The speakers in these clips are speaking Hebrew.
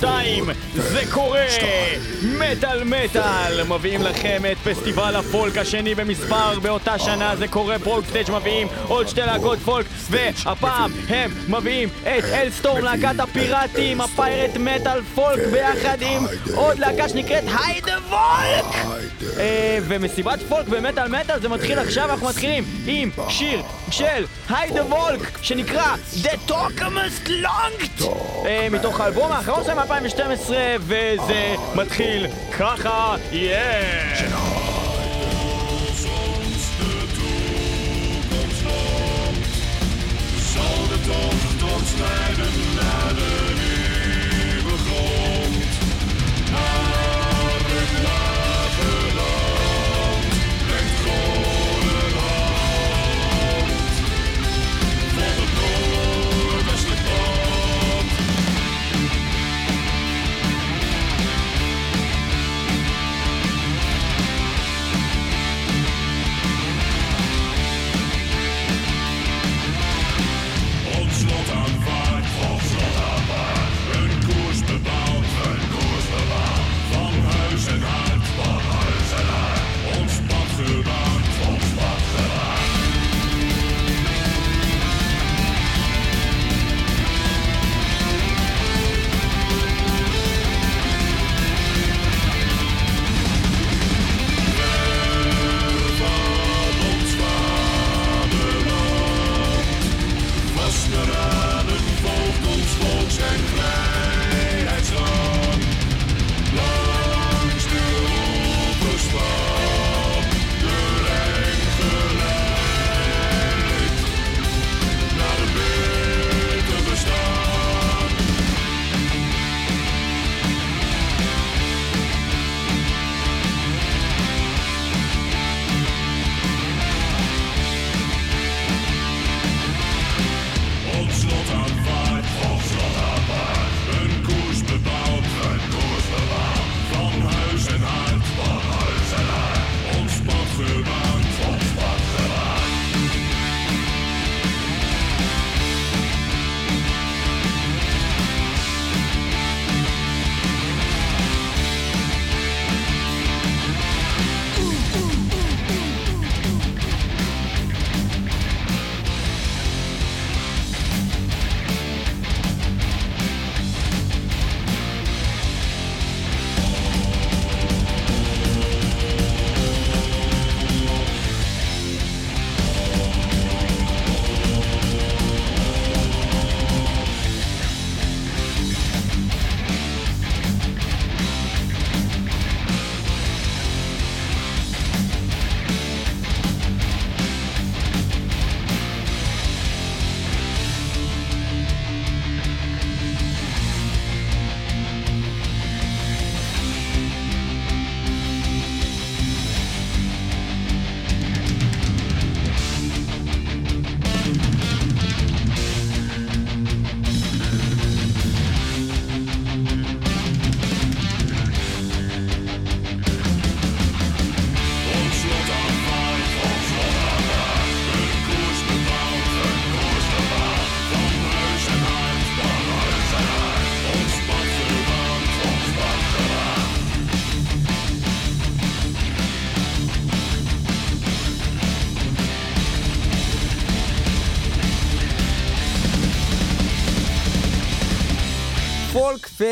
2, זה קורה! מטאל מטאל. מביאים לכם את פסטיבל הפולק השני במספר. באותה שנה זה קורה. פולק סטייג' מביאים עוד שתי להקות פולק והפעם הם מביאים את אלסטורם להקת הפיראטים הפיירט מטאל פולק ביחד עם עוד להקה שנקראת היידה וולק! אה, ומסיבת פולק במטאל מטאל זה מתחיל עכשיו. אנחנו מתחילים עם שיר של היידה וולק שנקרא The Talkamust Longed אה, מתוך האלבום האחרון שלהם מ-2012 וזה מתחיל ככה, יאה! פולק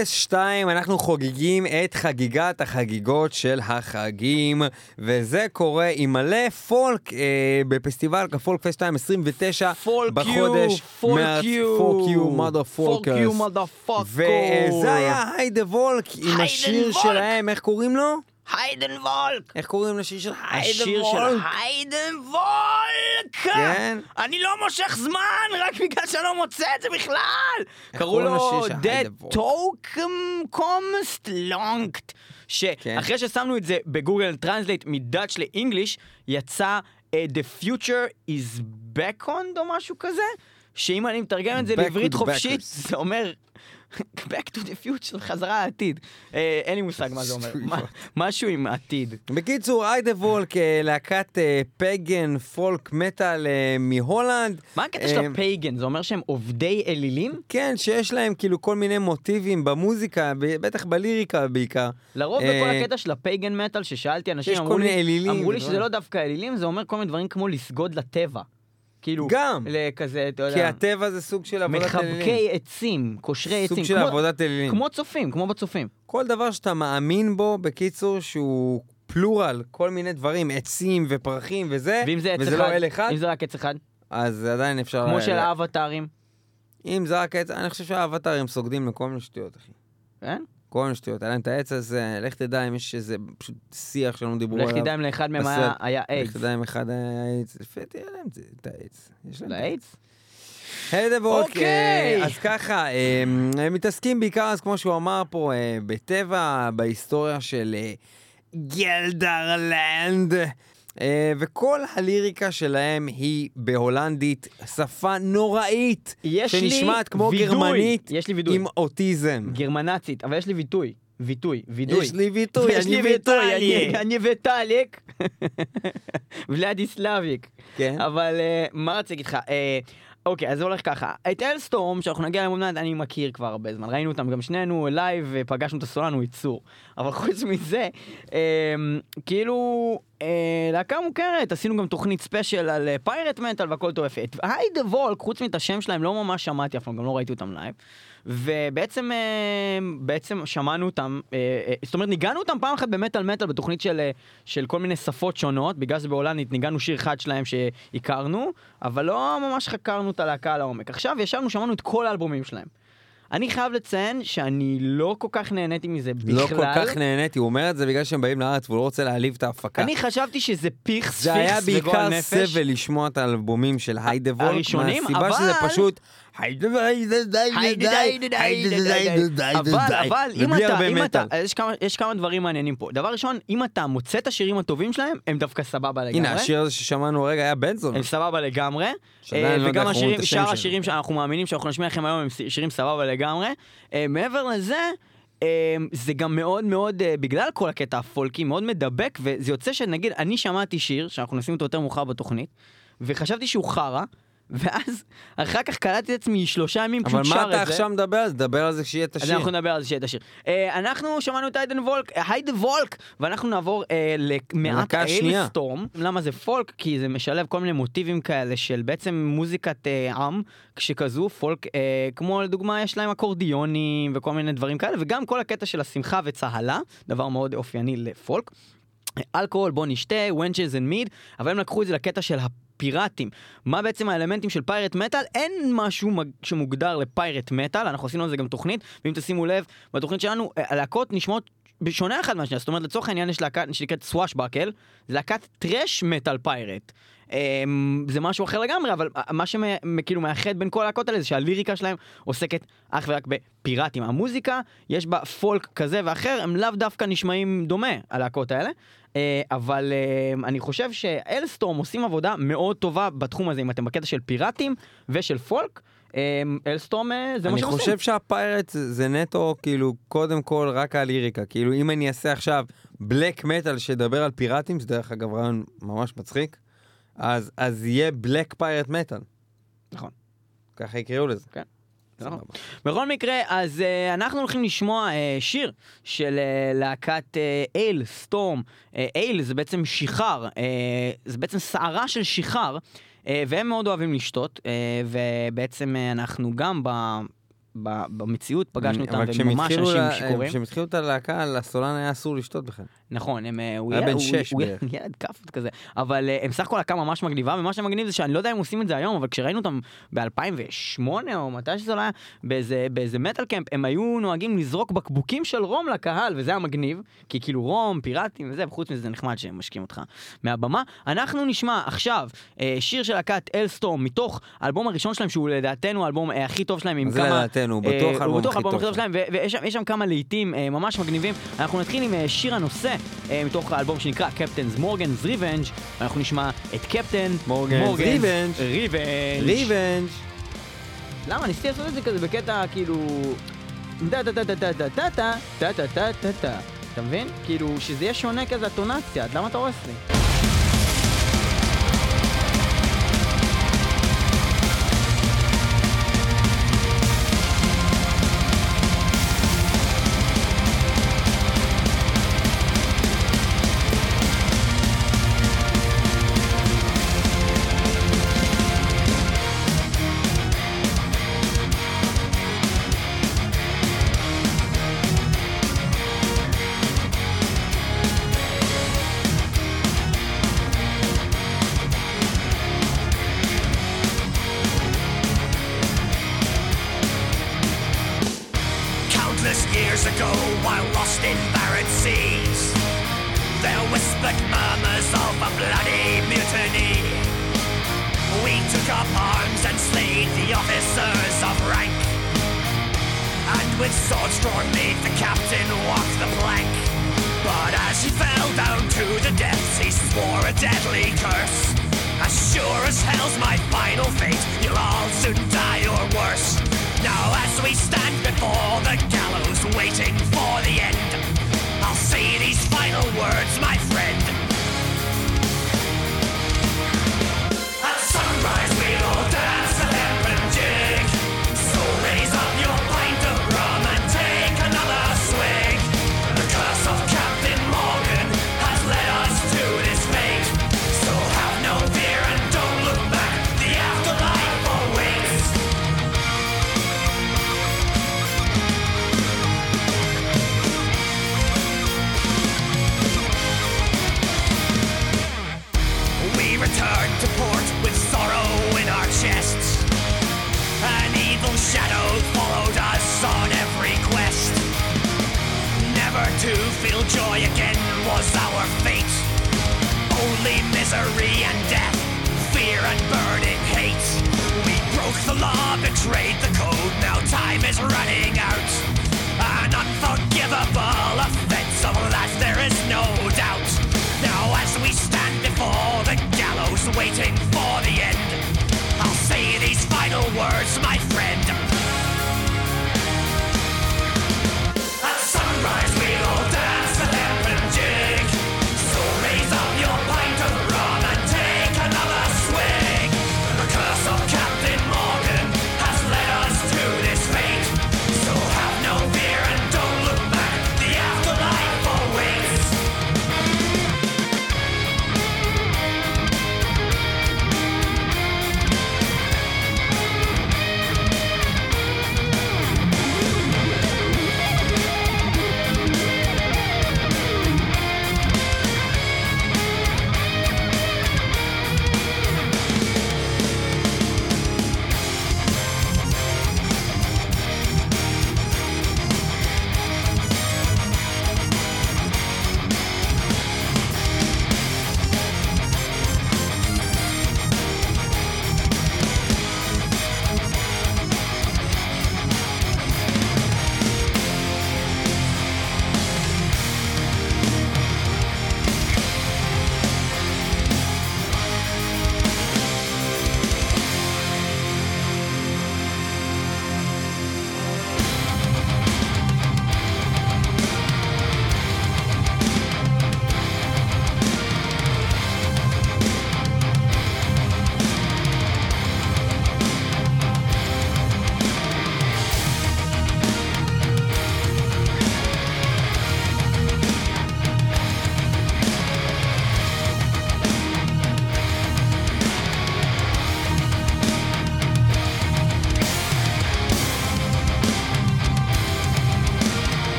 פסט 2, אנחנו חוגגים את חגיגת החגיגות של החגים, וזה קורה עם מלא פולק אה, בפסטיבל כפולק פסט 2 29 פולק בחודש פולק יו, פולק יו, מודה פולק פולקרס. יו, מודה פאקו. וזה היה היידה וולק עם השיר. שלהם, איך קוראים לו? היידן וולק! איך קוראים לשיר של היידה השיר של וולק? היידן וולק! כן? אני לא מושך זמן רק בגלל שאני לא מוצא את זה בכלל! קראו לו וולק? Toekomst Lonkt כן. שאחרי ששמנו את זה בגוגל טרנסלייט מ Dutch ל English יצא uh, The Future is Back on או משהו כזה שאם אני מתרגם את זה לעברית חופשית. זה אומר back to the future, חזרה לעתיד. אה, אין לי מושג מה זה אומר. משהו עם עתיד. בקיצור, איידה וולק, אה, להקת אה, pagan, folk, metal אה, מהולנד. מה הקטע של אה, ה pagan? זה אומר שהם עובדי אלילים? כן, שיש להם כאילו כל מיני מוטיבים במוזיקה, בטח בליריקה בעיקר. לרוב אה, בכל הקטע של הפייגן מטאל ששאלתי אנשים אמרו לי. שזה לא דווקא אלילים, זה אומר כל מיני דברים כמו לסגוד לטבע. כאילו, גם. לכזה, אתה כי יודע, הטבע זה סוג של עבודת אלילים. מחבקי עצים, קושרי סוג עצים, של כמו- עבודת אלילים. כמו צופים, כמו בצופים. כל דבר שאתה מאמין בו, בקיצור, שהוא פלורל, כל מיני דברים, עצים ופרחים וזה, ואם זה עץ וזה אחד, לא אל אחד, אם זה רק עץ אחד, אז עדיין אפשר... כמו של האבטארים, אם זה רק עץ, אני חושב שהאבטרים סוגדים לכל מיני שטויות, אחי. כן? כל מיני שטויות. היה להם את העץ הזה, לך תדע אם יש איזה פשוט שיח שלא דיברו עליו. לך תדע אם לאחד מהם היה-. היה לך איידס. תדע אם אחד היה עץ. לפי דעתי היה להם את העץ. יש להם את? היי דבורק, אוקיי. אז ככה, הם מתעסקים בעיקר, אז כמו שהוא אמר פה, אה, בטבע, בהיסטוריה של אה, גלדרלנד, וכל הליריקה שלהם היא בהולנדית, שפה נוראית, יש לי שנשמעת כמו וידוי. גרמנית יש לי וידוי. עם אוטיזם. גרמנצית, אבל יש לי ביטוי. ויטוי, וידוי. יש לי לי אני ויטליה. אני- ויטאליק. ולדיסלביק. כן. אבל אה, מה רציתי להגיד לך? אה, אוקיי, אז זה הולך ככה. את אלסטורם, שאנחנו נגיע אליהם עוד אני מכיר כבר הרבה זמן. ראינו אותם גם שנינו live, ופגשנו את הסולן, הוא ייצור. אבל חוץ מזה, אה, כאילו, אה, להקה מוכרת, עשינו גם תוכנית special על pirate metal והכל טוב יפה. את היידה וולק, חוץ מאת השם שלהם, לא ממש שמעתי אף פעם, גם לא ראיתי אותם live. ובעצם אה, בעצם שמענו אותם, אה, אה, זאת אומרת ניגענו אותם פעם אחת במטאל מטאל בתוכנית של, של כל מיני שפות שונות, בגלל שזה בהולנדית ניגענו שיר אחד שלהם שהכרנו, אבל לא ממש חקרנו את הלהקה לעומק. עכשיו ישבנו, שמענו את כל האלבומים שלהם. אני חייב לציין שאני לא כל כך נהניתי מזה בכלל. לא כל כך נהניתי, הוא אומר את זה בגלל שהם באים לארץ והוא לא רוצה להעליב את ההפקה. אני חשבתי שזה פיכס, זה היה פיכס וגועל בעיקר נפש. סבל לשמוע את האלבומים של היידה וולק, הראשונים, מהסיבה אבל- שזה פשוט אבל, אבל, אם אתה, אם. יש כמה- דברים מעניינים פה. דבר ראשון, אם אתה מוצא את השירים הטובים שלהם, הם דווקא סבבה לגמרי. הנה, השיר הזה ששמענו הרגע היה בנזון. הם סבבה לגמרי. אה, לא וגם השירים, שאר. השירים שאנחנו מאמינים שאנחנו נשמיע לכם היום הם שירים סבבה לגמרי. אה, מעבר לזה, אה, זה גם מאוד מאוד, בגלל כל הקטע הפולקי, מאוד מדבק, וזה יוצא שנגיד, אני שמעתי שיר, שאנחנו נשים אותו יותר מאוחר בתוכנית, וחשבתי שהוא חרא, ואז אחר כך קלטתי את עצמי שלושה ימים אבל פשוט שר מה את זה. אתה עכשיו מדבר על זה? דבר על זה שיהיה את אז השיר. אנחנו נדבר על זה שיהיה את השיר. אה, אנחנו שמענו את היידן וולק, אה, היידה וולק, ואנחנו נעבור אה, למעט. איילסטורם. למה זה פולק? כי זה משלב כל מיני מוטיבים כאלה של בעצם מוזיקת עם, כשכזו פולק, כמו לדוגמה יש להם אקורדיונים וכל מיני דברים כאלה, וגם כל הקטע של השמחה וצהלה, דבר מאוד אופייני לפולק. אלכוהול, בוא נשתה, ו wenches and mead, אבל הם לקחו את זה לקטע של הפיראטים. מה בעצם האלמנטים של pirate metal? אין משהו שמוגדר ל pirate metal, אנחנו עשינו על זה גם תוכנית, ואם תשימו לב, בתוכנית שלנו אה, הלהקות נשמעות שונה אחד מהשנייה, זאת אומרת לצורך העניין יש להקה שנקראת Swashbuckle, זה להקת thrash metal pirate. זה משהו אחר לגמרי, אבל מה שכאילו מאחד בין כל הלהקות האלה זה שהליריקה שלהם עוסקת אך ורק בפיראטים. המוזיקה, יש בה פולק כזה ואחר, הם לאו דווקא נשמעים דומה, הלהקות האלה. אה, אבל אה, אני חושב שאלסטורם עושים עבודה מאוד טובה בתחום הזה, אם אתם בקטע של פיראטים ושל פולק. אה, אלסטורם זה מה אני שהם עושים. חושב שהפיירט זה נטו, כאילו, קודם כל רק הליריקה. כאילו, אם אני אעשה עכשיו בלק מטאל שידבר על פיראטים, זה דרך אגב רעיון ממש מצחיק, אז אז יהיה בלק פיירט מטאל. נכון. ככה יקראו לזה. כן. סבבה. בכל מקרה, אז uh, אנחנו הולכים לשמוע uh, שיר של uh, להקת uh, אייל, סטורם. Uh, אייל זה בעצם שיכר, uh, זה בעצם סערה של שיכר, uh, והם מאוד אוהבים לשתות, uh, ובעצם uh, אנחנו גם ב... במציאות פגשנו אותם, וממש אנשים שיכורים. כשהם התחילו את הלהקה, לסולן היה אסור לשתות בכלל. נכון, הם, אה, הוא היה בן הוא- שש הוא בערך. ילד כאפות כזה, אבל אה, הם סך הכל להקה ממש מגניבה, ומה שמגניב זה שאני לא יודע אם עושים את זה היום, אבל כשראינו אותם ב-2008 או מתי שזה לא היה, באיזה, באיזה מטאל קמפ, הם היו נוהגים לזרוק בקבוקים של רום לקהל, וזה היה מגניב, כי כאילו רום, פיראטים וזה, וחוץ מזה זה נחמד שהם משקיעים אותך מהבמה. אנחנו נשמע עכשיו אה, שיר של להקת אלסטורם, מתוך האלבום הראשון שלהם, שהוא לדעתנו האלבום הכי טוב שלהם, עם זה כמה... לדעתנו, הוא בטוח האלבום הכי טוב שלהם, ויש שם, כמה להיטים ממש מגניבים. אנחנו נתחיל עם שיר הנושא מתוך האלבום שנקרא Captain's Morgan's Revenge, אנחנו נשמע את Captain Morgan's Revenge. Revenge. Revenge. למה? ניסיתי לעשות את זה כזה בקטע כאילו... דה דה דה דה דה דה דה דה דה דה דה דה דה אתה מבין? כאילו שזה יהיה שונה כזה אינטונציה, למה אתה הורס לי?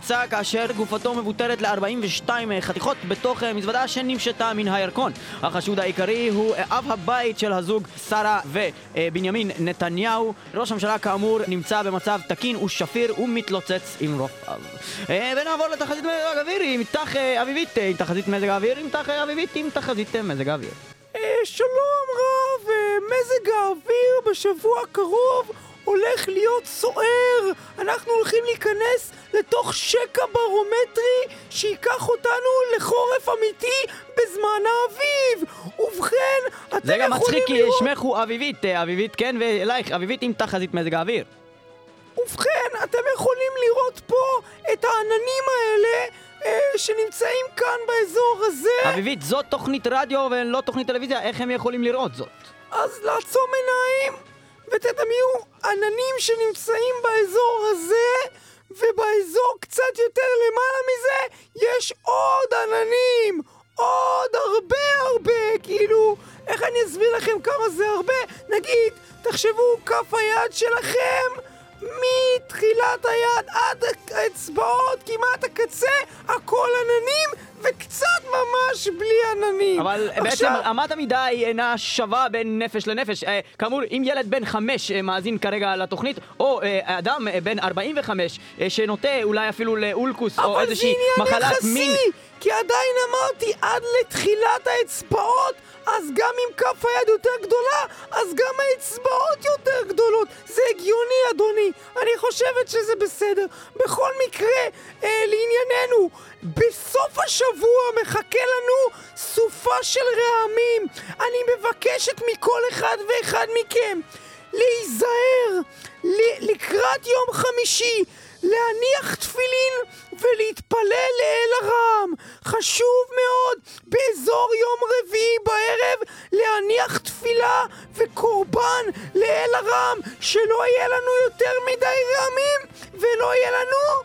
נמצא כאשר גופתו מבוטרת ל-42 חתיכות בתוך אה, מזוודה שנמשתה מן הירקון. החשוד העיקרי הוא אה, אב הבית של הזוג שרה ובנימין נתניהו. ראש הממשלה כאמור נמצא במצב תקין ושפיר ומתלוצץ עם רופאיו. אה, ונעבור לתחזית מזג האוויר עם אה, אביבית אה, עם תחזית מזג האוויר, עם אה, אביבית עם תחזית אה, מזג האוויר. שלום רב, אה, מזג האוויר בשבוע הקרוב הולך להיות סוער. אנחנו הולכים להיכנס לתוך שקע ברומטרי שייקח אותנו לחורף אמיתי בזמן האביב. ובכן, אתם זה גם מצחיק יכולים כי לראות... שמך הוא אביבית, אה, אביבית כן, ואלייך אביבית עם תחזית מזג האוויר. ובכן, אתם יכולים לראות פה את העננים האלה אה, שנמצאים כאן באזור הזה. אביבית, זאת תוכנית רדיו ולא תוכנית טלוויזיה, איך הם יכולים לראות זאת? אז לעצום עיניים ותדמייו עננים שנמצאים באזור הזה ובאזור קצת יותר למעלה מזה יש עוד עננים! עוד הרבה הרבה! כאילו איך אני אסביר לכם כמה זה הרבה? נגיד תחשבו כף היד שלכם מתחילת היד עד האצבעות כמעט הקצה הכל עננים וקצת ממש בלי עננים אבל בעצם עכשיו- אמת המידה היא אינה שווה בין נפש לנפש. אה, כאמור, אם ילד בן חמש אה, מאזין כרגע לתוכנית, או אה, אדם אה, בן 45 אה, שנוטה אולי אפילו לאולקוס או אבל זה איזושהי עניין מחלת יחסי, מין. כי עדיין אמרתי עד לתחילת האצבעות, אז גם אם כף היד יותר גדולה, אז גם האצבעות יותר גדולות. זה הגיוני, אדוני. אני חושבת שזה בסדר. בכל מקרה, אה, לענייננו, בסוף השבוע מחכה לנו סופה של רעמים. אני מבקשת מכל אחד ואחד מכם להיזהר לקראת יום חמישי, להניח תפילין ולהתפלל לאל הרם. חשוב מאוד באזור יום רביעי בערב להניח תפילה וקורבן לאל הרם, שלא יהיה לנו יותר מדי רעמים ולא יהיה לנו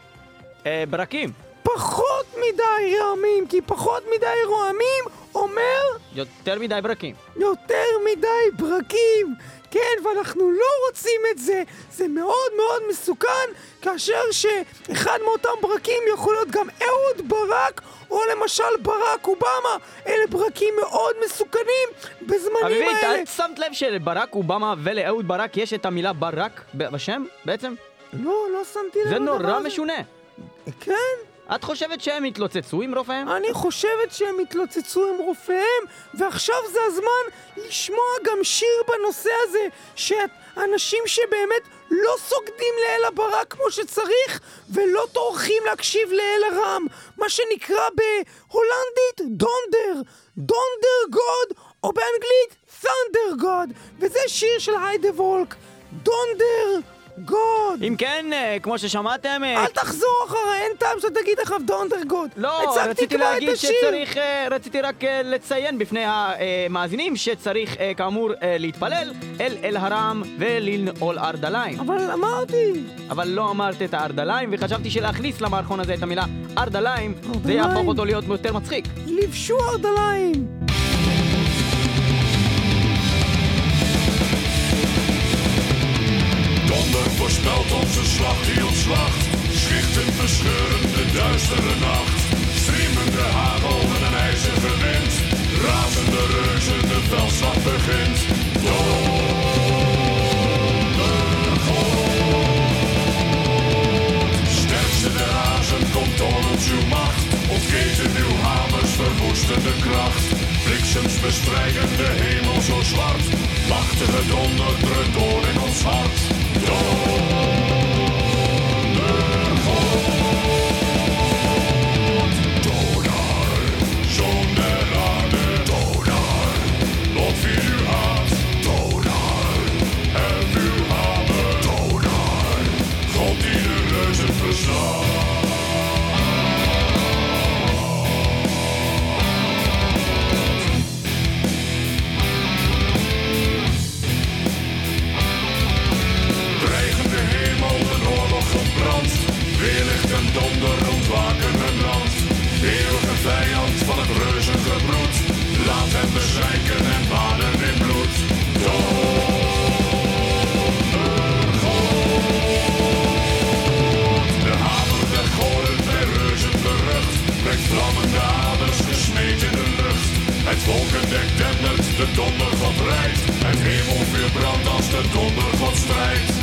אה, ברקים. פחות מדי רעמים, כי פחות מדי רעמים אומר יותר מדי ברקים. יותר מדי ברקים. כן, ואנחנו לא רוצים את זה. זה מאוד מאוד מסוכן, כאשר שאחד מאותם ברקים יכול להיות גם אהוד ברק, או למשל ברק אובמה. אלה ברקים מאוד מסוכנים בזמנים אביבית, האלה. את שמת לב שלברק אובמה ולאהוד ברק יש את המילה ברק בשם בעצם? לא, לא שמתי לב זה נורא. משונה. כן, את חושבת שהם יתלוצצו עם רופאיהם? אני חושבת שהם התלוצצו עם רופאיהם, ועכשיו זה הזמן לשמוע גם שיר בנושא הזה, שאנשים שבאמת לא סוגדים לאל הברק כמו שצריך, ולא טורחים להקשיב לאל הרעם, מה שנקרא בהולנדית donder, dondergod, או באנגלית thunder god, וזה שיר של היידה וולק, Dondergod! אם כן, אה, כמו ששמעתם... אה, אל תחזור אחריי, אין טעם שתגיד עכשיו Dondergod. לא, רציתי להגיד. שצריך, אה, רציתי רק לציין בפני המאזינים שצריך כאמור להתפלל אל אל הרם ולנעול ארדליים. אבל אמרתי. אבל לא אמרת את הארדליים, וחשבתי שלהכניס למערכון הזה את המילה ארדליים, זה. יהפוך אותו להיות יותר מצחיק. לבשו ארדליים. Donder voorspelt onze slag die ontslacht. Schichten verscheurende duistere nacht. Streamende hagel en een ijzige wind. Razende reuzen, de veldslag begint. Dondergod. Sterkste der hazen komt door ons uw macht. Ontketen uw hamers verwoestende kracht. Bliksems bestrijden de hemel zo zwart. Machtige donder drukt door in ons hart. door. Weerlicht en donder ontwaken een land. Eeuwige vijand van het reuzengebroed. Laat hem bezwijken en baden in bloed. Dondergod. De hamer der bij reuzen berucht. Brengt vlammende aders gesmeed in de lucht. Het wolkendek dendert, de dondergod rijdt. Het hemelvuur brandt als de dondergod strijdt.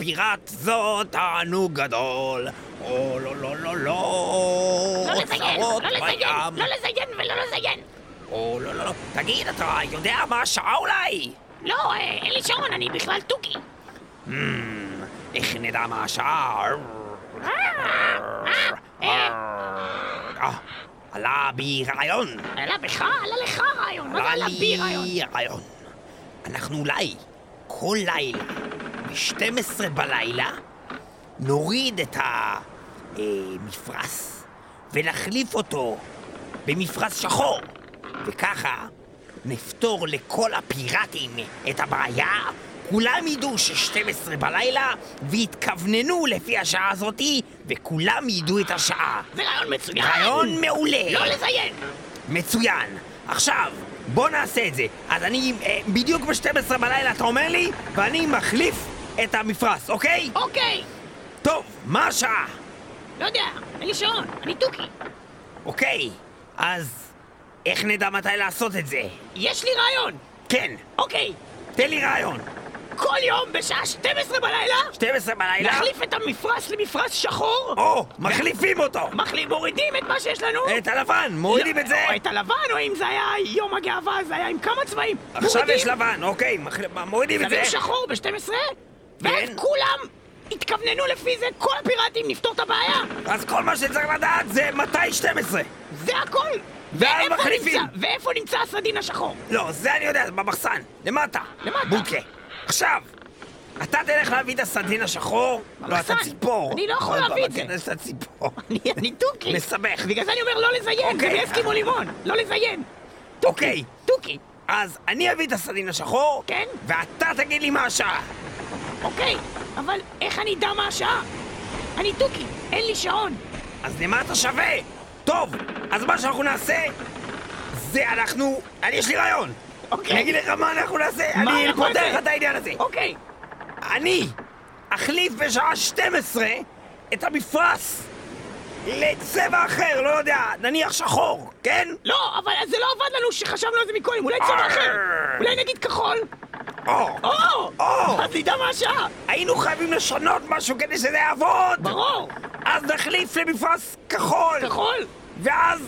פיראט זו תענוג גדול. או לא לא לא לא, לא לזיין, לא לזיין. לא לזיין ולא לזיין. או לא לא לא, תגיד, אתה יודע מה השעה אולי? לא, אה, אין לי שעון, אני בכלל תוכי. איך נדע מה השעה? אה, עלה בי רעיון. עלה בך, עלה לך רעיון. מה זה עלה בי רעיון. אנחנו אולי כל לילה, ב-12 בלילה, נוריד את המפרש ונחליף אותו במפרש שחור, וככה נפתור לכל הפיראטים את הבעיה כולם ידעו ש-12 בלילה, ויתכווננו לפי השעה הזאתי, וכולם ידעו את השעה. זה רעיון מצוין! רעיון מעולה! לא לזיין! מצוין. עכשיו, בוא נעשה את זה. אז אני, אה, בדיוק ב-12 בלילה אתה אומר לי, ואני מחליף את המפרש, אוקיי? אוקיי! טוב, מה השעה? לא יודע, אין לי שעון, אני תוכי. אוקיי, אז איך נדע מתי לעשות את זה? יש לי רעיון! כן, אוקיי, תן לי רעיון. כל יום בשעה 12 בלילה 12 בלילה? נחליף את המפרש למפרש שחור או, מחליפים אותו! מחליף, מורידים את מה שיש לנו את הלבן, מורידים לא, את זה! או את הלבן, או אם זה היה יום הגאווה, זה היה עם כמה צבעים עכשיו מורידים, יש לבן, אוקיי, מחל- מורידים את זה. שמים שחור ב-12 ואז כן. כולם התכווננו לפי זה, כל הפיראטים נפתור את הבעיה אז כל מה שצריך לדעת זה מתי 12. זה הכל ואז ואיפה מחליפים. נמצא- ואיפה נמצא הסדין השחור? לא, זה אני יודע, במחסן, למטה. למטה. בוקה. עכשיו, אתה תלך להביא את הסדין השחור? לא, אתה במחסן. ציפור. אני לא יכול להביא את זה. תיכנס לציפור. אני- אני תוכי מסבך. בגלל זה אני אומר לא לזיין, זה אוקיי. מאסקימו לימון, לא לזיין אוקיי, תוכי, אז אני אביא את הסדין השחור, כן? ואתה תגיד לי מה השעה. אוקיי, אבל איך אני אדע מה השעה? אני תוכי, אין לי שעון. אז למה אתה שווה? טוב, אז מה שאנחנו נעשה, זה אנחנו... אני, יש לי רעיון. אוקיי. אני אגיד לך מה אנחנו נעשה, מה אני אנחנו פותר נעשה? לך את העניין הזה. אוקיי, אני אחליף בשעה 12 את המפרש לצבע אחר, לא יודע, נניח שחור, כן? לא, אבל זה לא עבד לנו שחשבנו על זה מקודם, אולי צבע אחר. אולי נגיד כחול. או, או! אז נדע מה השעה. היינו חייבים לשנות משהו כדי שזה יעבוד! ברור. אז נחליף למפרש כחול! כחול. ואז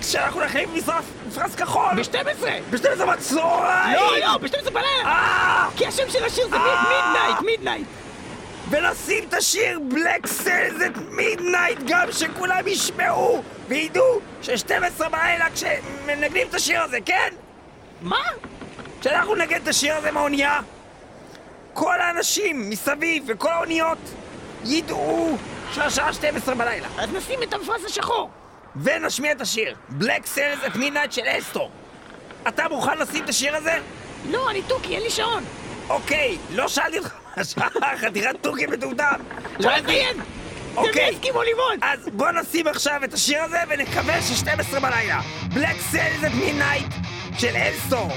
כשאנחנו נחליף מפרש, מפרש כחול! ב-12. ב-12 בצהריים! לא, לא, ב-12 בלילה. אה! כי השם של השיר זה אה. midnight, midnight. ונשים את השיר Black Sails at Midnight גם שכולם ישמעו וידעו ש-12 בלילה כשמנגנים את השיר הזה, כן? מה? כשאנחנו נגן את השיר הזה מהאונייה כל האנשים מסביב וכל האוניות ידעו שהשעה 12 בלילה אז נשים את המפרש השחור. ונשמיע את השיר Black Sails at Midnight של אלסטורם אתה מוכן לשים את השיר הזה? לא, אני תוכי, אין לי שעון. אוקיי, לא שאלתי אותך מה השעה, חתיכת תוכי מטומטם לא לזיין. זה אוקיי. אז בוא נשים עכשיו את השיר הזה ונקווה ש-12 בלילה. בלק סלס את מידנייט של אלסטור.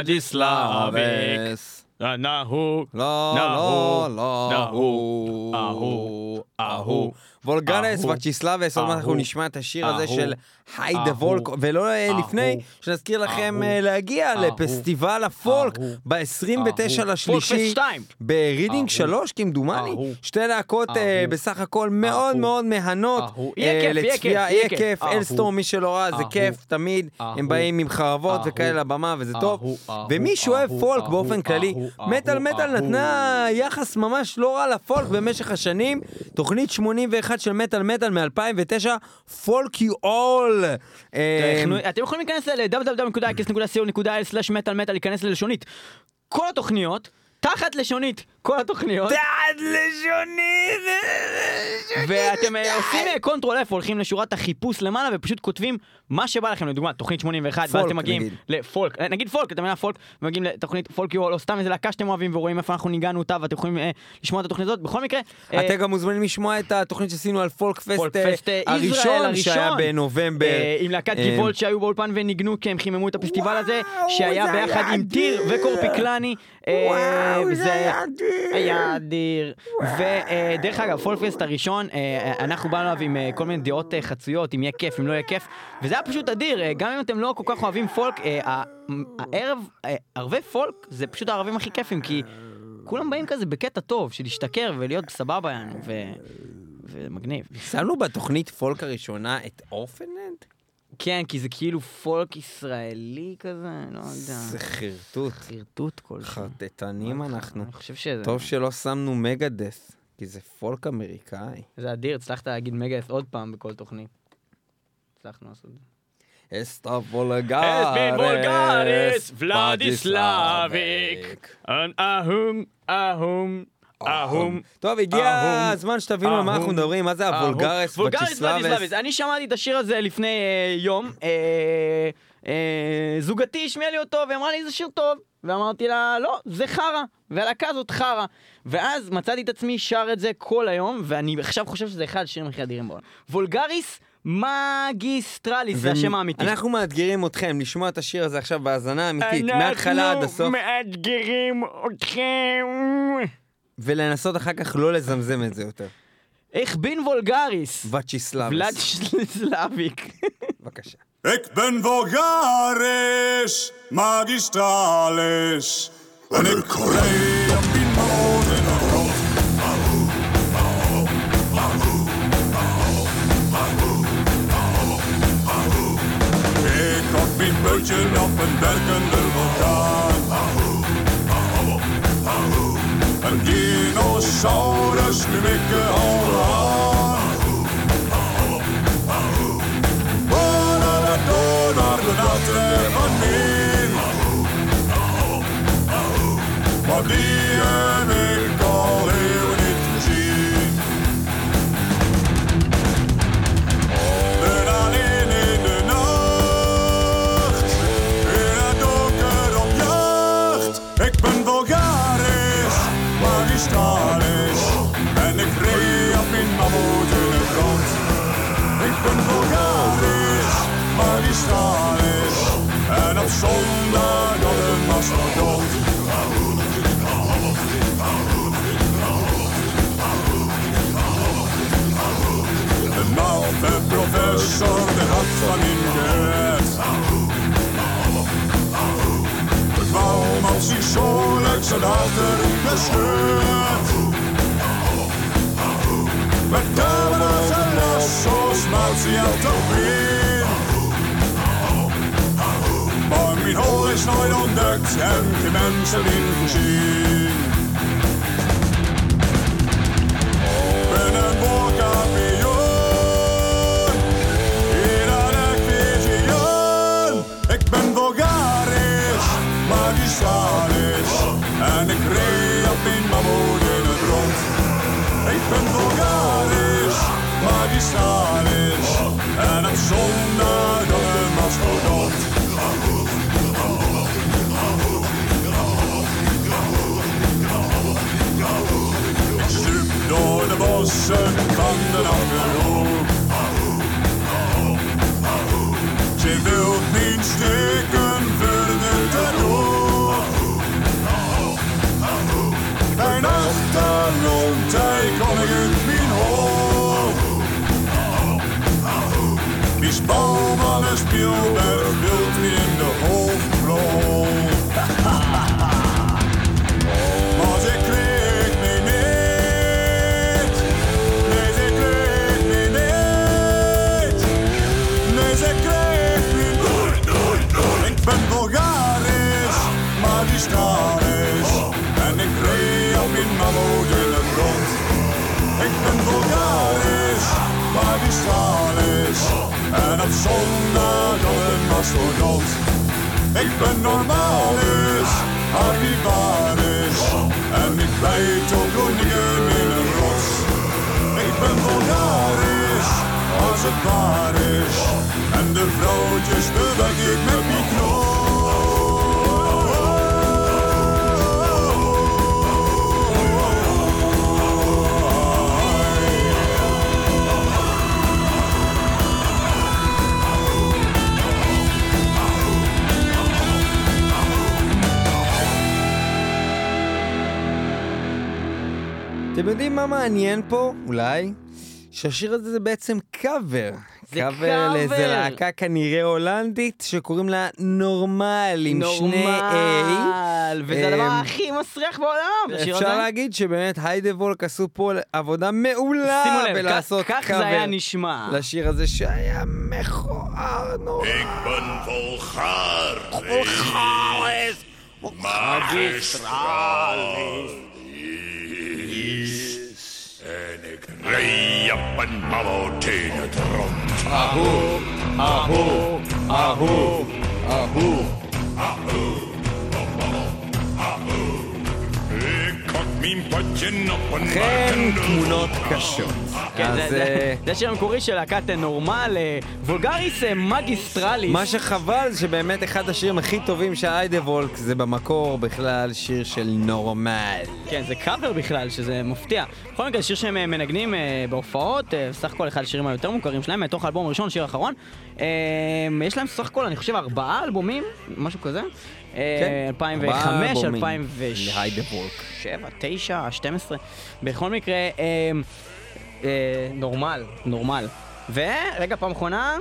ולדיסלאביק. נהו, לא, נהו, לא, לא, וולגרס אהו, וצ'יסלבס, עוד מעט אנחנו נשמע את השיר הזה של היי דה וולק, ולא אה, לפני, שנזכיר לכם אה, להגיע לפסטיבל הפולק אהו, ב-29 אהו. לשלישי, פולקפסט 2. ברידינג אהו, 3 כמדומני, שתי להקות אה, בסך הכל מאוד מאוד מהנות, לצפייה, יהיה כיף. אלסטורם מי שלא ראה זה כיף תמיד, הם באים עם חרבות וכאלה לבמה וזה טוב, ומי שאוהב פולק באופן כללי, מטאל מטאל. נתנה יחס ממש לא רע לפולק במשך השנים, תוכנית 81 של מטאל מטאל מ-2009, Folk You All. אתם יכולים להיכנס ל-www.x.co.il/מטאל להיכנס ללשונית. כל התוכניות, תחת לשונית, כל התוכניות, תעד לשונית! ואתם אה, עושים Control F, הולכים לשורת החיפוש למעלה ופשוט כותבים מה שבא לכם, לדוגמה, תוכנית 81, ואז אתם מגיעים. לפולק, אה, נגיד פולק, אתם מבינים פולק, ומגיעים לתוכנית Folk You, או סתם איזה להקה שאתם אוהבים ורואים איפה אנחנו ניגנו אותה, ואתם יכולים אה, לשמוע את התוכנית הזאת, בכל מקרה, אה, אתם גם מוזמנים לשמוע את התוכנית שעשינו על פולק פסט אה, אה, הראשון שהיה. בנובמבר. אה, עם להקת אה, גיבולט שהיו באולפן וניגנו כי הם חיממו את הפסטיבל הזה, שהיה ביחד עם טיר. וקורפיקלני. אה, וואו, זה היה. היה אדיר. ודרך אגב, פולקפסט הראשון, אה, אנחנו באנו אליו עם אה, כל מיני דעות אה, חצויות, אם יהיה כיף, אם לא יהיה כיף, וזה היה פשוט אדיר, אה, גם אם אתם לא כל כך אוהבים פולק, אה, הערב, אה, ערבי פולק זה פשוט הערבים הכי כיפים, כי כולם באים כזה בקטע טוב, של להשתכר ולהיות סבבה, ו- ומגניב. שמנו בתוכנית פולק הראשונה את אורפנלנד? כן, כי זה כאילו פולק ישראלי כזה, לא יודע. זה חרטוט. חרטוט כלשהו. חרטטנים אנחנו. אני חושב שזה... טוב שלא שמנו מגדס, כי זה פולק אמריקאי. זה אדיר, הצלחת להגיד מגאס עוד פעם בכל תוכנית. הצלחנו לעשות את זה. אסטה וולגרס. אספין וולגרס, ולדיסלאביק. אהום, אהום, אהום. טוב, הגיע הזמן שתבינו על מה אנחנו מדברים, מה זה הוולגרס. ולדיסלאביס. אני שמעתי את השיר הזה לפני אה, יום. אה, אה, זוגתי השמיעה לי אותו והיא אמרה לי זה שיר טוב. ואמרתי לה לא, זה חרא. והלהקה הזאת חרא. ואז מצאתי את עצמי שר את זה כל היום, ואני עכשיו חושב שזה אחד השירים הכי אדירים בעולם. Vulgaris Magistralis זה השם האמיתי. אנחנו מאתגרים אתכם לשמוע את השיר הזה עכשיו בהאזנה אמיתית, מההתחלה עד הסוף, אנחנו מאתגרים אתכם. ולנסות אחר כך לא לזמזם את זה יותר. Ik ben vulgaris. וצ'יסלבס. ולד סלאביק. בבקשה. Ik ben vulgaris, magistralis. En ik reed op die molen rond. Ik had mijn bootje op een werkende vulkaan. Een Saurus, nu mycket har professor, de had van in gered. Het wou als zo leuk zijn halter gescheurd. Met camera's en lassos maakt ze jou toch weer. Maar mijn hol is nooit ontdekt en geen mensen in gezien. Salish är en somnande mastodont. Snoop Dogg-bossen kan den andre Al een mastodont. Ik ben normalisch, arrivarisch. En ik bijt op koningen in een rots. Ik ben Bulgarisch, als het waar is. En de vrouwtjes beweg ik met micro. אתם יודעים מה מעניין פה? אולי? שהשיר הזה זה בעצם קאבר. זה קאבר לאיזה קאבר. להקה כנראה הולנדית שקוראים לה נורמל עם שני A. נורמל, וזה הדבר אמ, הכי מסריח בעולם, השיר הזה. אפשר להגיד שבאמת היידה וולק עשו פה עבודה מעולה שימו לב, בלעשות כך- כך זה היה קאבר נשמע. לשיר הזה שהיה מכוער נורא. Ik ben Bulgarisch. Magistralis. 레이아빤 마모티는 드론트 아후 아후 아후 아후 아후 아후 아후 markende תמונות voetbal. קשות. כן, אז, זה- זה- אה, זה השיר המקורי של להקת נורמל, אה, וולגריס אה, מגיסטרליס. מה שחבל זה שבאמת אחד השירים הכי טובים של היידה וולק זה במקור בכלל שיר של נורמל. כן, זה קאבר בכלל, שזה מפתיע. בכל מקרה, שיר שהם מנגנים בהופעות, סך הכל אחד השירים היותר מוכרים שלהם, מתוך האלבום הראשון, שיר אחרון. יש להם סך הכל, אני חושב, ארבעה אלבומים, משהו כזה. אה, כן, 2005, ארבעה אלבומים 2007, להיידה וולק. 9, 12. בכל מקרה, אה, אה, נורמל, נורמל. ורגע, פעם אחרונה,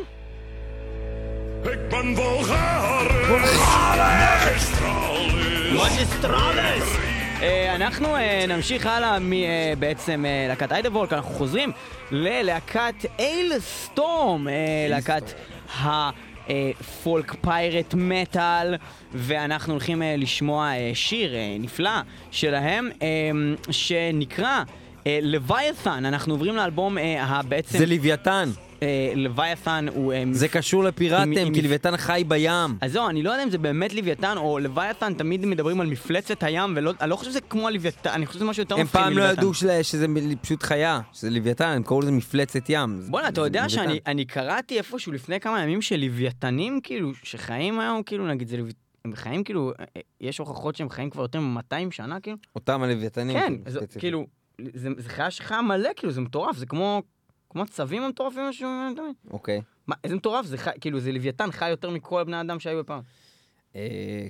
Ik ben Bulgarisch. Magistralis. מג'יסטרלס! אה, אנחנו אה, נמשיך הלאה מבעצם להקת Heidevolk, אנחנו חוזרים ללהקת Alestorm, אה, להקת ה folk pirate metal, ואנחנו הולכים אה, לשמוע אה, שיר אה, נפלא שלהם, אה, שנקרא אה, Leviathan, אנחנו עוברים לאלבום אה, הבעצם, זה לוויתן, אה, Leviathan הוא... אה, זה קשור עם- כי לוויתן חי בים. אז זהו, אני לא יודע אם זה באמת לוויתן או לוויתן, תמיד מדברים על מפלצת הים, ולא, אני לא חושב שזה כמו הלוויתן, אני חושב שזה משהו יותר הם מפחיד פעם לא מלוויתן. ידעו שזה פשוט חיה, שזה לוויתן, הם קראו לזה מפלצת ים. בואנה, אתה יודע. שאני אני קראתי איפשהו לפני כמה ימים שלוויתנים, כאילו, שחיים היום, כאילו, נגיד, זה לוויתן... הם חיים כאילו, אה, אה, יש הוכחות שהם חיים כבר יותר מ-200 שנה, כאילו? אותם הלוויתנים. כן, כאילו. כאילו, זה, זה חיה שחיה מלא, כאילו, זה מטורף, זה כמו, כמו הצבים המטורפים ששומעים תמיד. אוקיי. מה, איזה מטורף, זה חי, כאילו, זה לוויתן חי יותר מכל בני אדם שהיו פעם. אה,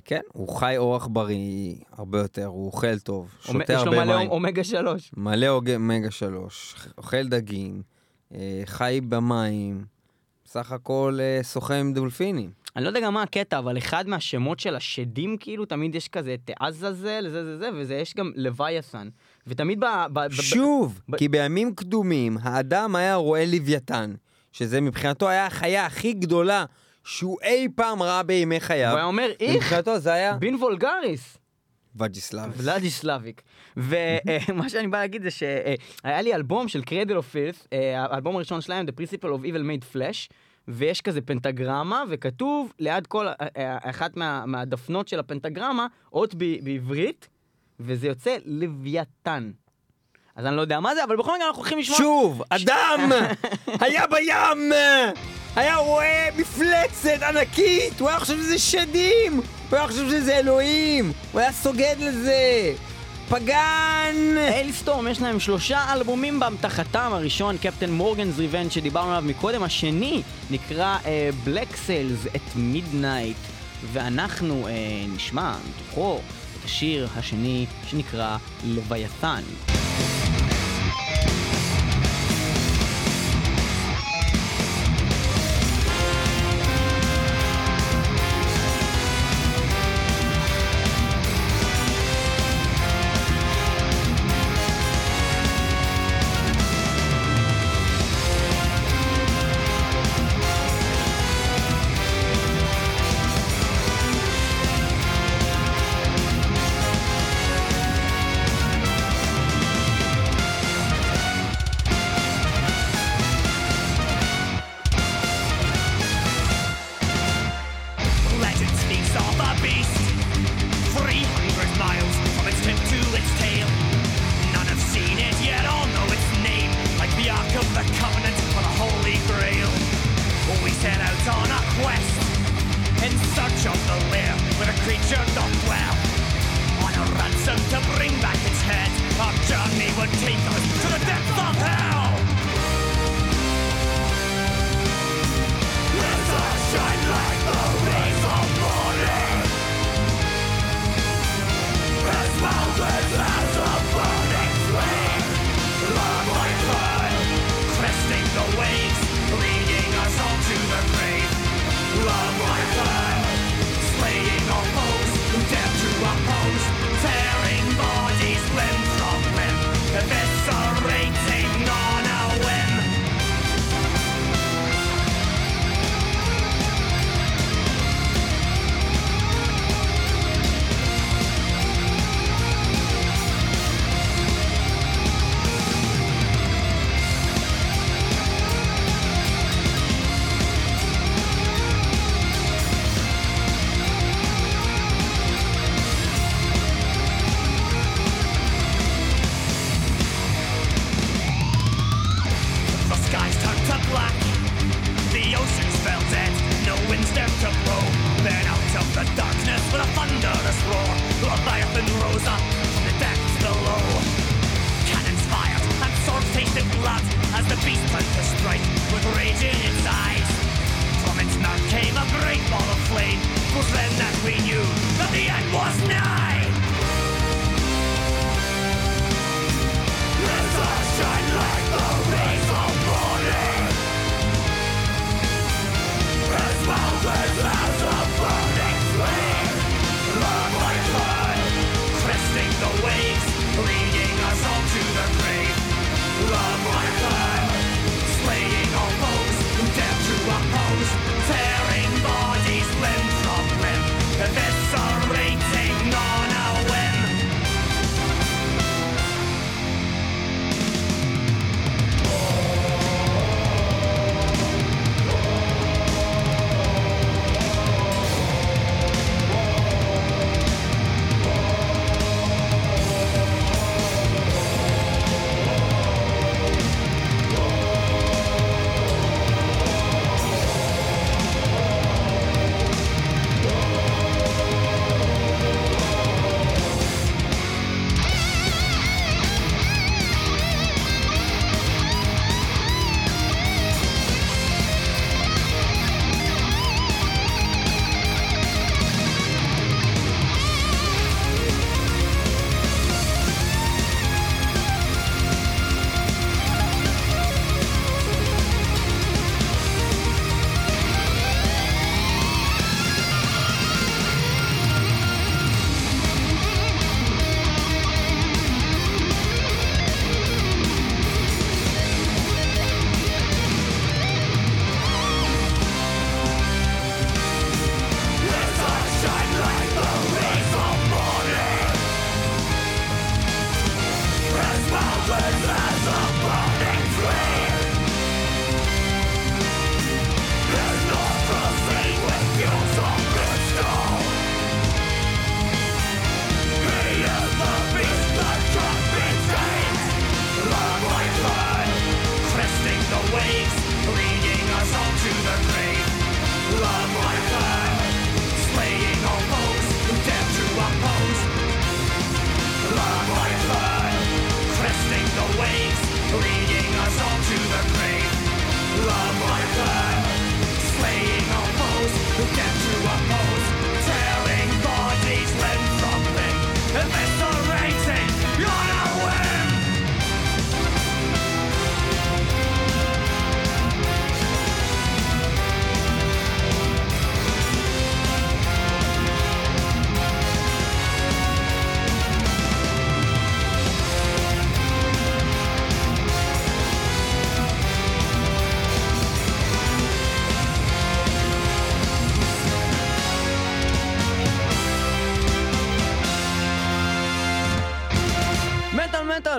כן, הוא חי אורח בריא הרבה יותר, הוא אוכל טוב, יש שותה לו הרבה מלא מים. אומגה 3. מלא אוג- אומגה שלוש, אוכל דגים, אה, חי במים, סך הכל אה, שוחה עם דולפינים. אני לא יודע גם מה הקטע, אבל אחד מהשמות של השדים, כאילו, תמיד יש כזה את עזאזל, זה זה זה, וזה יש גם לווית'ן. ותמיד ב... ב, ב שוב, ב- כי בימים קדומים האדם היה רואה לוויתן, שזה מבחינתו היה החיה הכי גדולה שהוא אי פעם ראה בימי חייו. הוא היה אומר, איך, מבחינתו זה היה בין וולגריס. וג'יסלב. ולדיסלביק. ומה שאני בא להגיד זה שהיה לי אלבום של Cradle of Filth, האלבום הראשון שלהם, The Principle of Evil Made Flesh, ויש כזה פנטגרמה, וכתוב ליד כל, אה, אה, אחת מה- מהדפנות של הפנטגרמה, אות בעברית, וזה יוצא לוויתן. אז אני לא יודע מה זה, אבל בכל מקרה אנחנו הולכים לשמוע... שוב, אדם היה בים, היה רואה מפלצת ענקית, הוא היה חושב שזה שדים, הוא היה חושב שזה אלוהים, הוא היה סוגד לזה. Pagan! Alestorm יש להם שלושה אלבומים באמתחתם, הראשון Captain Morgan's Revenge שדיברנו עליו מקודם, השני נקרא Black Sails at Midnight, ואנחנו uh, נשמע מתוכו את השיר השני שנקרא לוויתן.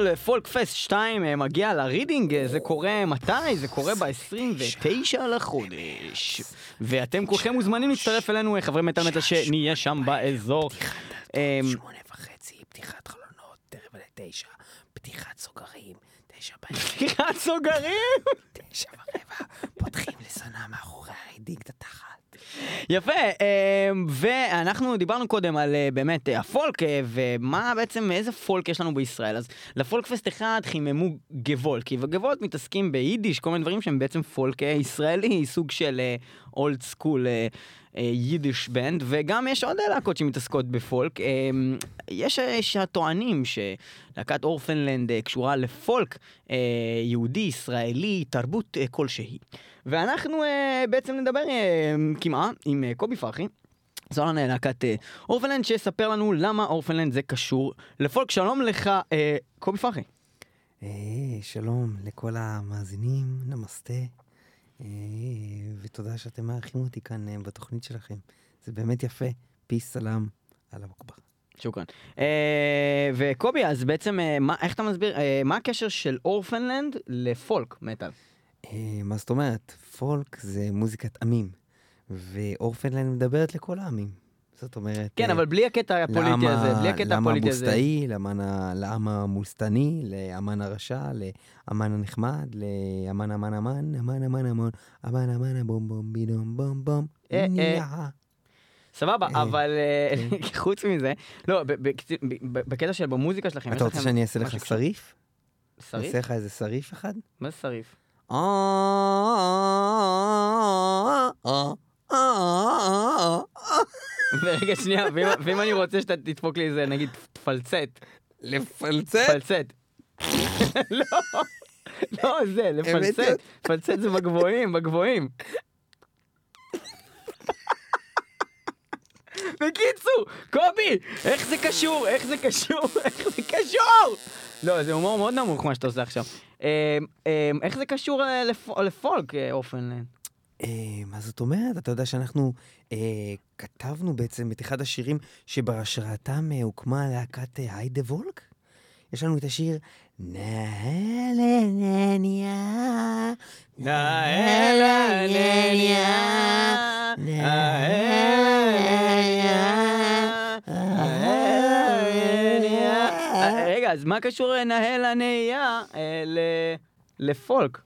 אבל Folk Fest 2 מגיע לרידינג, אה, זה קורה מתי? זה קורה ב-29 לחודש. ואתם כולכם מוזמנים להצטרף אלינו, אה, חברי מטר מטר שנהיה שם באזור. אה, שמונה וחצי, פתיחת חלונות, תכף עד תשע, פתיחת סוגרים, תשע בערב. פתיחת סוגרים? תשע ורבע, פותחים לזונה מאחורי הרידינג, אתה יפה, אמ, ואנחנו דיברנו קודם על אה, באמת אה, הפולק, אה, ומה בעצם, איזה פולק יש לנו בישראל. אז ל Folk Fest אחד חיממו Gevolt, ו Gevolt מתעסקים ביידיש, כל מיני דברים שהם בעצם פולק ישראלי, סוג של old school. Uh, Yiddish band, וגם יש עוד להקות שמתעסקות בפולק. אה, יש אה, שטוענים שלהקת Orphaned Land אה, קשורה לפולק אה, יהודי, ישראלי, תרבות אה, כלשהי. ואנחנו אה, בעצם נדבר אה, כמעט עם אה, קובי פרחי. זו לנו להקת אה, אורפנלנד, שיספר לנו למה אורפנלנד זה קשור לפולק. שלום לך, אה, קובי פרחי. אה, שלום לכל המאזינים, נמסטה, אה, ותודה שאתם מארחים אותי כאן אה, בתוכנית שלכם. זה באמת יפה. פיס סלאם על אכבר. שוכרן. אה, וקובי, אז בעצם, אה, מה, איך אתה מסביר, אה, מה הקשר של אורפנלנד לפולק מטאל? אה, מה זאת אומרת? פולק זה מוזיקת עמים, ואורפנלנד מדברת לכל העמים. זאת אומרת... כן, אה, אבל בלי הקטע הפוליטי הזה, בלי הקטע הפוליטי הזה. לעם המוסטאי, לעם המולסטני, לאמן הרשע, לאמן הנחמד, לאמן אמן אמן, אמן אמן אמן, אמן אמן בום בום בידום בום בום. אה, אה. ניאה. סבבה, אה, אבל אה, חוץ מזה, לא, בקטע של במוזיקה שלכם, אתה רוצה שאני אעשה לך שריף? שריף? אעשה לך איזה שריף אחד? מה זה שריף? ורגע, שנייה, ואם- אני רוצה שאתה תדפוק לי איזה, נגיד, תפלצט. לפלצט? תפלצט. לא, לא זה, לפלצט. לפלצט זה בגבוהים, בגבוהים. בקיצור, קובי, איך זה קשור? איך זה קשור? איך זה קשור? לא, זה הומור מאוד נמוך מה שאתה עושה עכשיו. אה, אה, איך זה קשור אה, לפ- לפולק, אופנלנד? אה, מה זאת אומרת? אתה יודע שאנחנו אה, כתבנו בעצם את אחד השירים שבהשראתם אה, הוקמה להקת אה, היידה וולק? יש לנו את השיר נהלנניה רגע, אז מה קשור אה, ל- לפולק?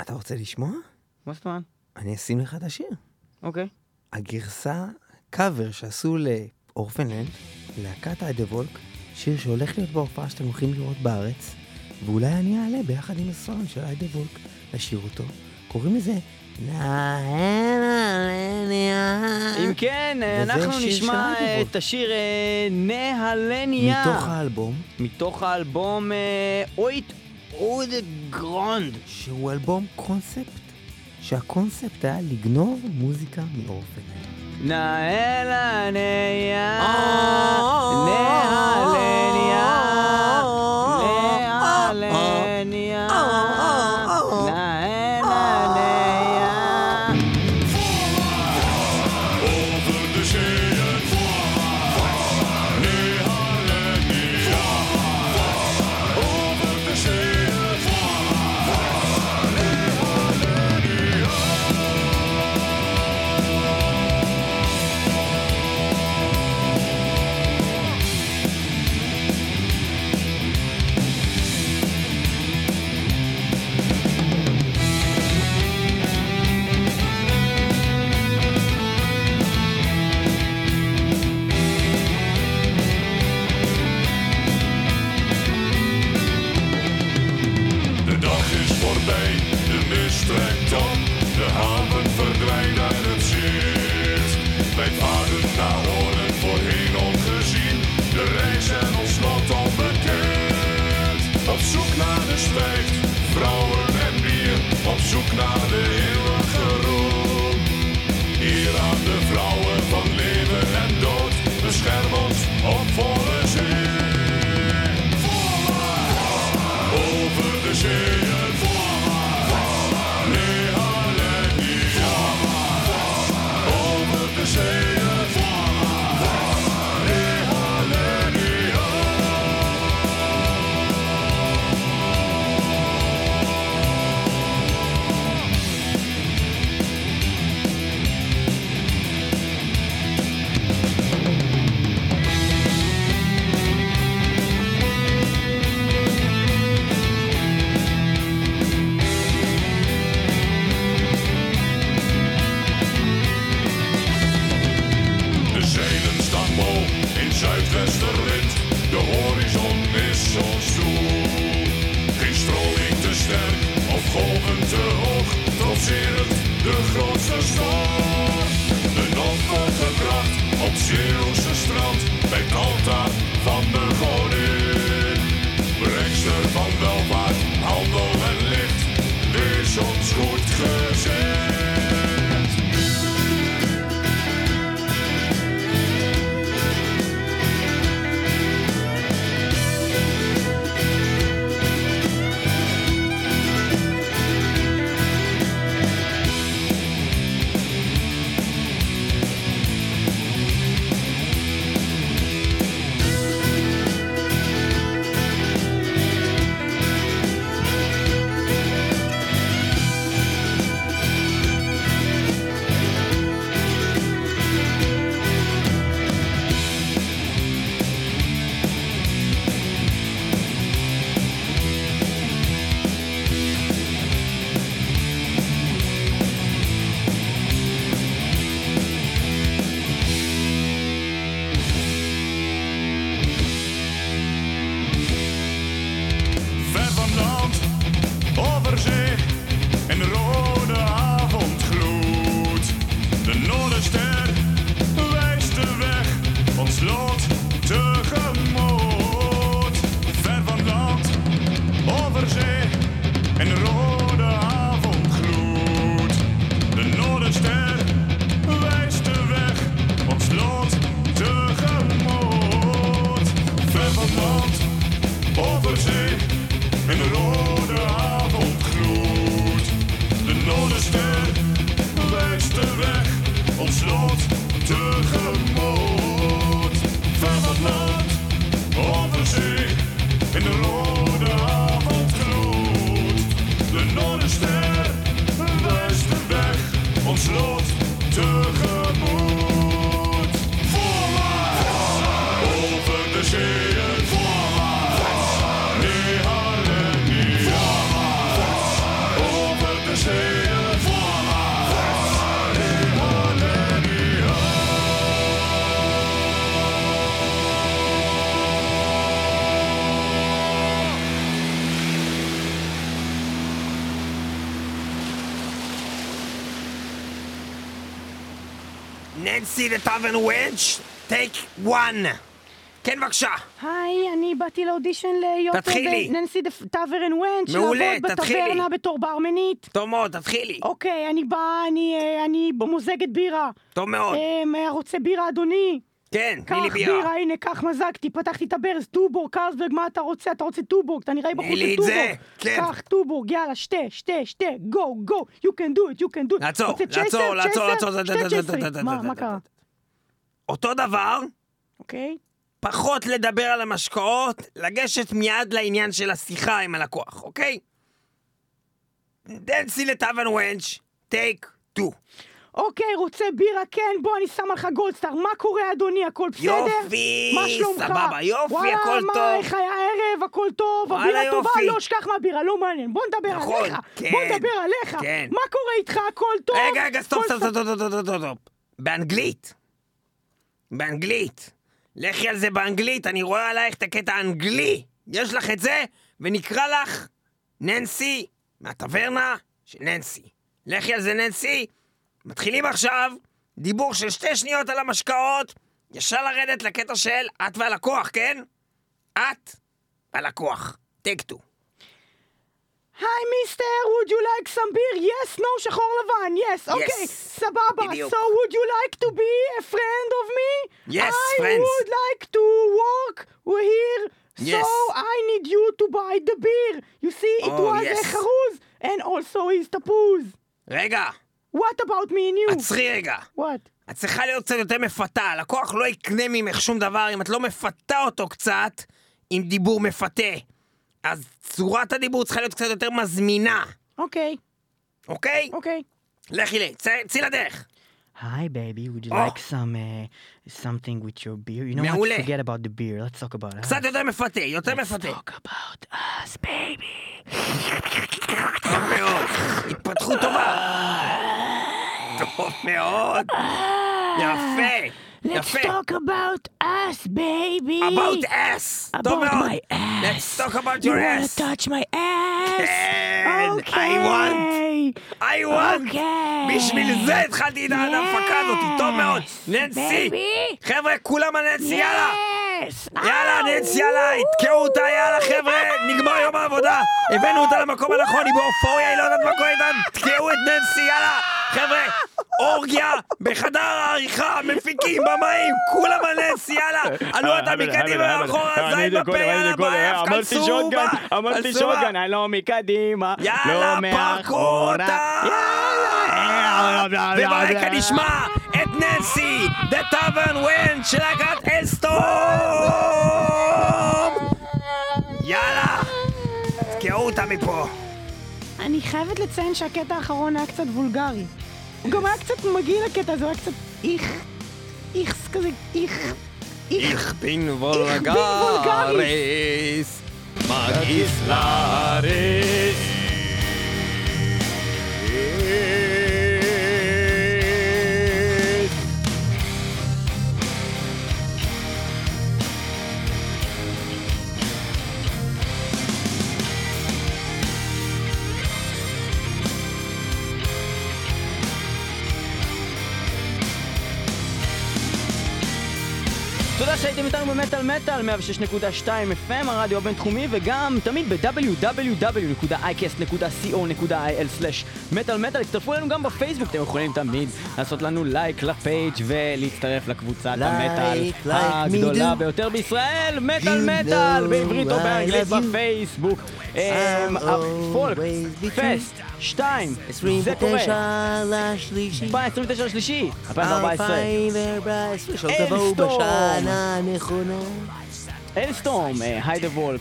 אתה רוצה לשמוע? מה זאת אומרת? אני אשים לך את השיר. אוקיי. הגרסה, קאבר שעשו לאורפנלנד, להקת היידה וולק, שיר שהולך להיות בהופעה שאתם הולכים לראות בארץ, ואולי אני אעלה ביחד עם הסרן של היידה וולק לשיר אותו. קוראים לזה. אם כן, אנחנו נשמע. את השיר אה, נהלניה. מתוך האלבום, מתוך האלבום אה, אויט אוד גרונד. שהוא אלבום קונספט, שהקונספט היה לגנוב מוזיקה מאורפנלנד. נהלניה. אה, נהלניה. Nancy the Tavern Wench, take one. כן, בבקשה. היי, אני באתי לאודישן להיות תתחילי. ב Nancy Tavern Wench, מעולה, לעבוד תתחילי. בטברנה בתור ברמנית. טוב מאוד, תתחילי. אוקיי, אני באה, אני, אה, אני מוזגת בירה. טוב מאוד. אה, רוצה בירה, אדוני? כן, קח תני לי בירה. בירה. הנה, קח מזגתי, פתחתי את הברז, טובורג, קרלסברג, מה אתה רוצה? אתה רוצה טובורג, אתה נראה לי בחור לי של את זה. כן. קח טובורג, יאללה, שתה, שתה, שתה, גו, גו, you can do it, you can do it. לעצור, לעצור? לעצור? לעצור, מה, מה קרה? אותו דבר, אוקיי. פחות לדבר על המשקאות, לגשת מיד לעניין של השיחה עם הלקוח, אוקיי? Nancy the Tavern Wench, take two. אוקיי, רוצה בירה? כן, בוא, אני שמה לך גולדסטאר. מה קורה, אדוני? הכל בסדר? יופי, מה שלומך? סבבה, יופי, וואלה, הכל מה, טוב. איך היה הערב? הכל טוב? וואלה, הבירה טובה? יופי. לא, שכח מהבירה, לא מעניין. בוא נדבר נכון, עליך. כן, בוא נדבר עליך. כן. מה קורה איתך? הכל טוב? רגע, רגע, stop, stop, stop, stop, stop, stop, stop. באנגלית. באנגלית. לכי על זה באנגלית, אני רואה עלייך את הקטע האנגלי. יש לך את זה, ונקרא לך ננסי מהטברנה של ננסי. לכי על זה ננסי. מתחילים עכשיו דיבור של שתי שניות על המשקאות, ישר לרדת לקטע של את והלקוח, כן? את והלקוח. Take two. היי מיסטר, would you like some beer? yes, no, שחור לבן, yes, אוקיי, סבבה. בדיוק. So would you like to be a friend of me? Yes, I friends. would like to work here. Yes. So I need you to buy the beer. You see, it Oh, was a yes. חרוז, and also is תפוז. רגע, What about me and you? עצרי רגע. What? את צריכה להיות קצת יותר מפתה, הלקוח לא יקנה ממך שום דבר אם את לא מפתה אותו קצת עם דיבור מפתה. אז צורת הדיבור צריכה להיות קצת יותר מזמינה, אוקיי, אוקיי? אוקיי. לכי לי, צא- צאי לדרך. Hi, baby. Would you Oh. like some uh, something with your beer? You know מעולה. what? Forget about the beer. Let's talk about us. קצת יותר מפתה, יותר Let's מפתה. talk about us, baby. טוב מאוד, התפתחות טובה. מאוד, יפה. Let's יפה. talk about us, baby. about ass! טוב About מאוד. my ass. Let's talk about You your wanna ass. touch my ass? כן, Okay. I want. I want. אוקיי. בשביל זה התחלתי את ההפקה הזאת, טוב מאוד. ננסי. חבר'ה, כולם על ננסי, יאללה. Yes. יאללה, ננסי, יאללה, יתקעו אותה, יאללה, חבר'ה, נגמר יום העבודה. הבאנו אותה למקום הנכון, היא באופוריה, היא לא יודעת מה קורה איתה, תתקעו את ננסי, יאללה. חבר'ה, אורגיה בחדר העריכה, מפיקים, במאים, כולם על ננסי, יאללה. עלו אותה מקדימה ואחורה, זין בפה, יאללה, באף, אמרתי שוטגן, אמרתי שוטגן. אני לא מקדימה, לא מאחורה. יאללה! וברקע נשמע את ננסי, The Tavern Wen של להקת אלסטום! יאללה! תקעו אותה מפה. אני חייבת לציין שהקטע האחרון היה קצת וולגרי. הוא גם היה קצת מגעיל הקטע הזה, הוא היה קצת איך, איכס כזה, איך, איך. בין. וולגריס. מגיס לארץ. שהייתם איתנו במטאל מטאל 106.2 FM, הרדיו הבינתחומי, וגם תמיד ב-www.icast.co.il/מטאל מטאל. הצטרפו אלינו גם בפייסבוק, אתם יכולים תמיד לעשות לנו לייק לפייג' ולהצטרף לקבוצת המטאל הגדולה. ביותר בישראל, מטאל מטאל, בעברית או באנגלית. בפייסבוק. אמ, true. פסט, שתיים, זה קורה. 29 לשלישי. 29 לשלישי, I'll 2014. find their bright special אין. בשנה הנכונה. אלסטורם, היידה וולק,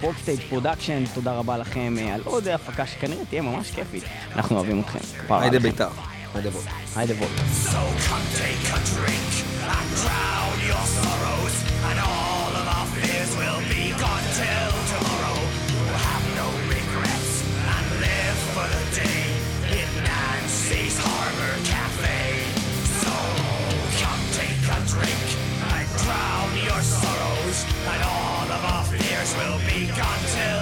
פרוקסטייג' פרודקשן, תודה רבה לכם אה, על עוד הפקה שכנראה תהיה ממש כיפית. אנחנו אוהבים אתכם. היידה. בית"ר. היידה בוא. היידה וולק. And all of our fears will be gone till and all of our fears will be gone till